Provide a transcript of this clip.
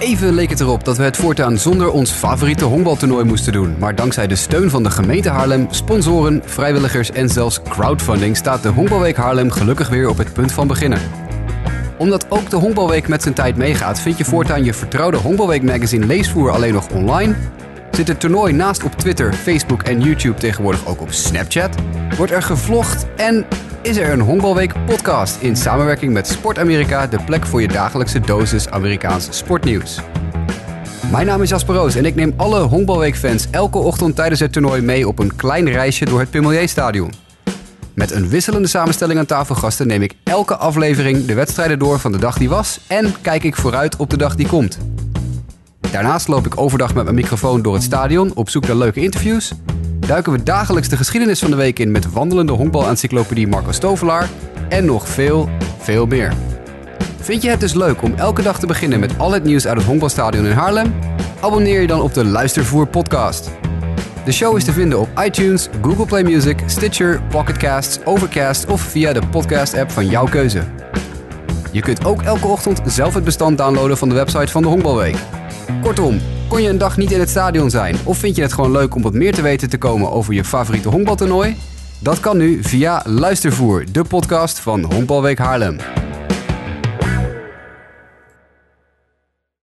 Even leek het erop dat we het voortaan zonder ons favoriete honkbaltoernooi moesten doen. Maar dankzij de steun van de gemeente Haarlem, sponsoren, vrijwilligers en zelfs crowdfunding staat de Honkbalweek Haarlem gelukkig weer op het punt van beginnen. Omdat ook de Honkbalweek met zijn tijd meegaat, vind je voortaan je vertrouwde Honkbalweek magazine leesvoer alleen nog online. Zit het toernooi naast op Twitter, Facebook en YouTube tegenwoordig ook op Snapchat? Wordt er gevlogd en is er een Honkbalweek podcast in samenwerking met Sport Amerika, de plek voor je dagelijkse dosis Amerikaans sportnieuws. Mijn naam is Jasper Roos en ik neem alle Honkbalweek-fans elke ochtend tijdens het toernooi mee op een klein reisje door het Pimelier-stadion. Met een wisselende samenstelling aan tafelgasten neem ik elke aflevering de wedstrijden door van de dag die was en kijk ik vooruit op de dag die komt. Daarnaast loop ik overdag met mijn microfoon door het stadion op zoek naar leuke interviews. Duiken we dagelijks de geschiedenis van de week in met wandelende honkbal-encyclopedie Marco Stovelaar en nog veel, veel meer. Vind je het dus leuk om elke dag te beginnen met al het nieuws uit het honkbalstadion in Haarlem? Abonneer je dan op de Luistervoer podcast. De show is te vinden op iTunes, Google Play Music, Stitcher, Pocket Casts, Overcast of via de podcast-app van jouw keuze. Je kunt ook elke ochtend zelf het bestand downloaden van de website van de Honkbalweek. Kortom, kon je een dag niet in het stadion zijn of vind je het gewoon leuk om wat meer te weten te komen over je favoriete honkbaltoernooi? Dat kan nu via Luistervoer, de podcast van Honkbalweek Haarlem.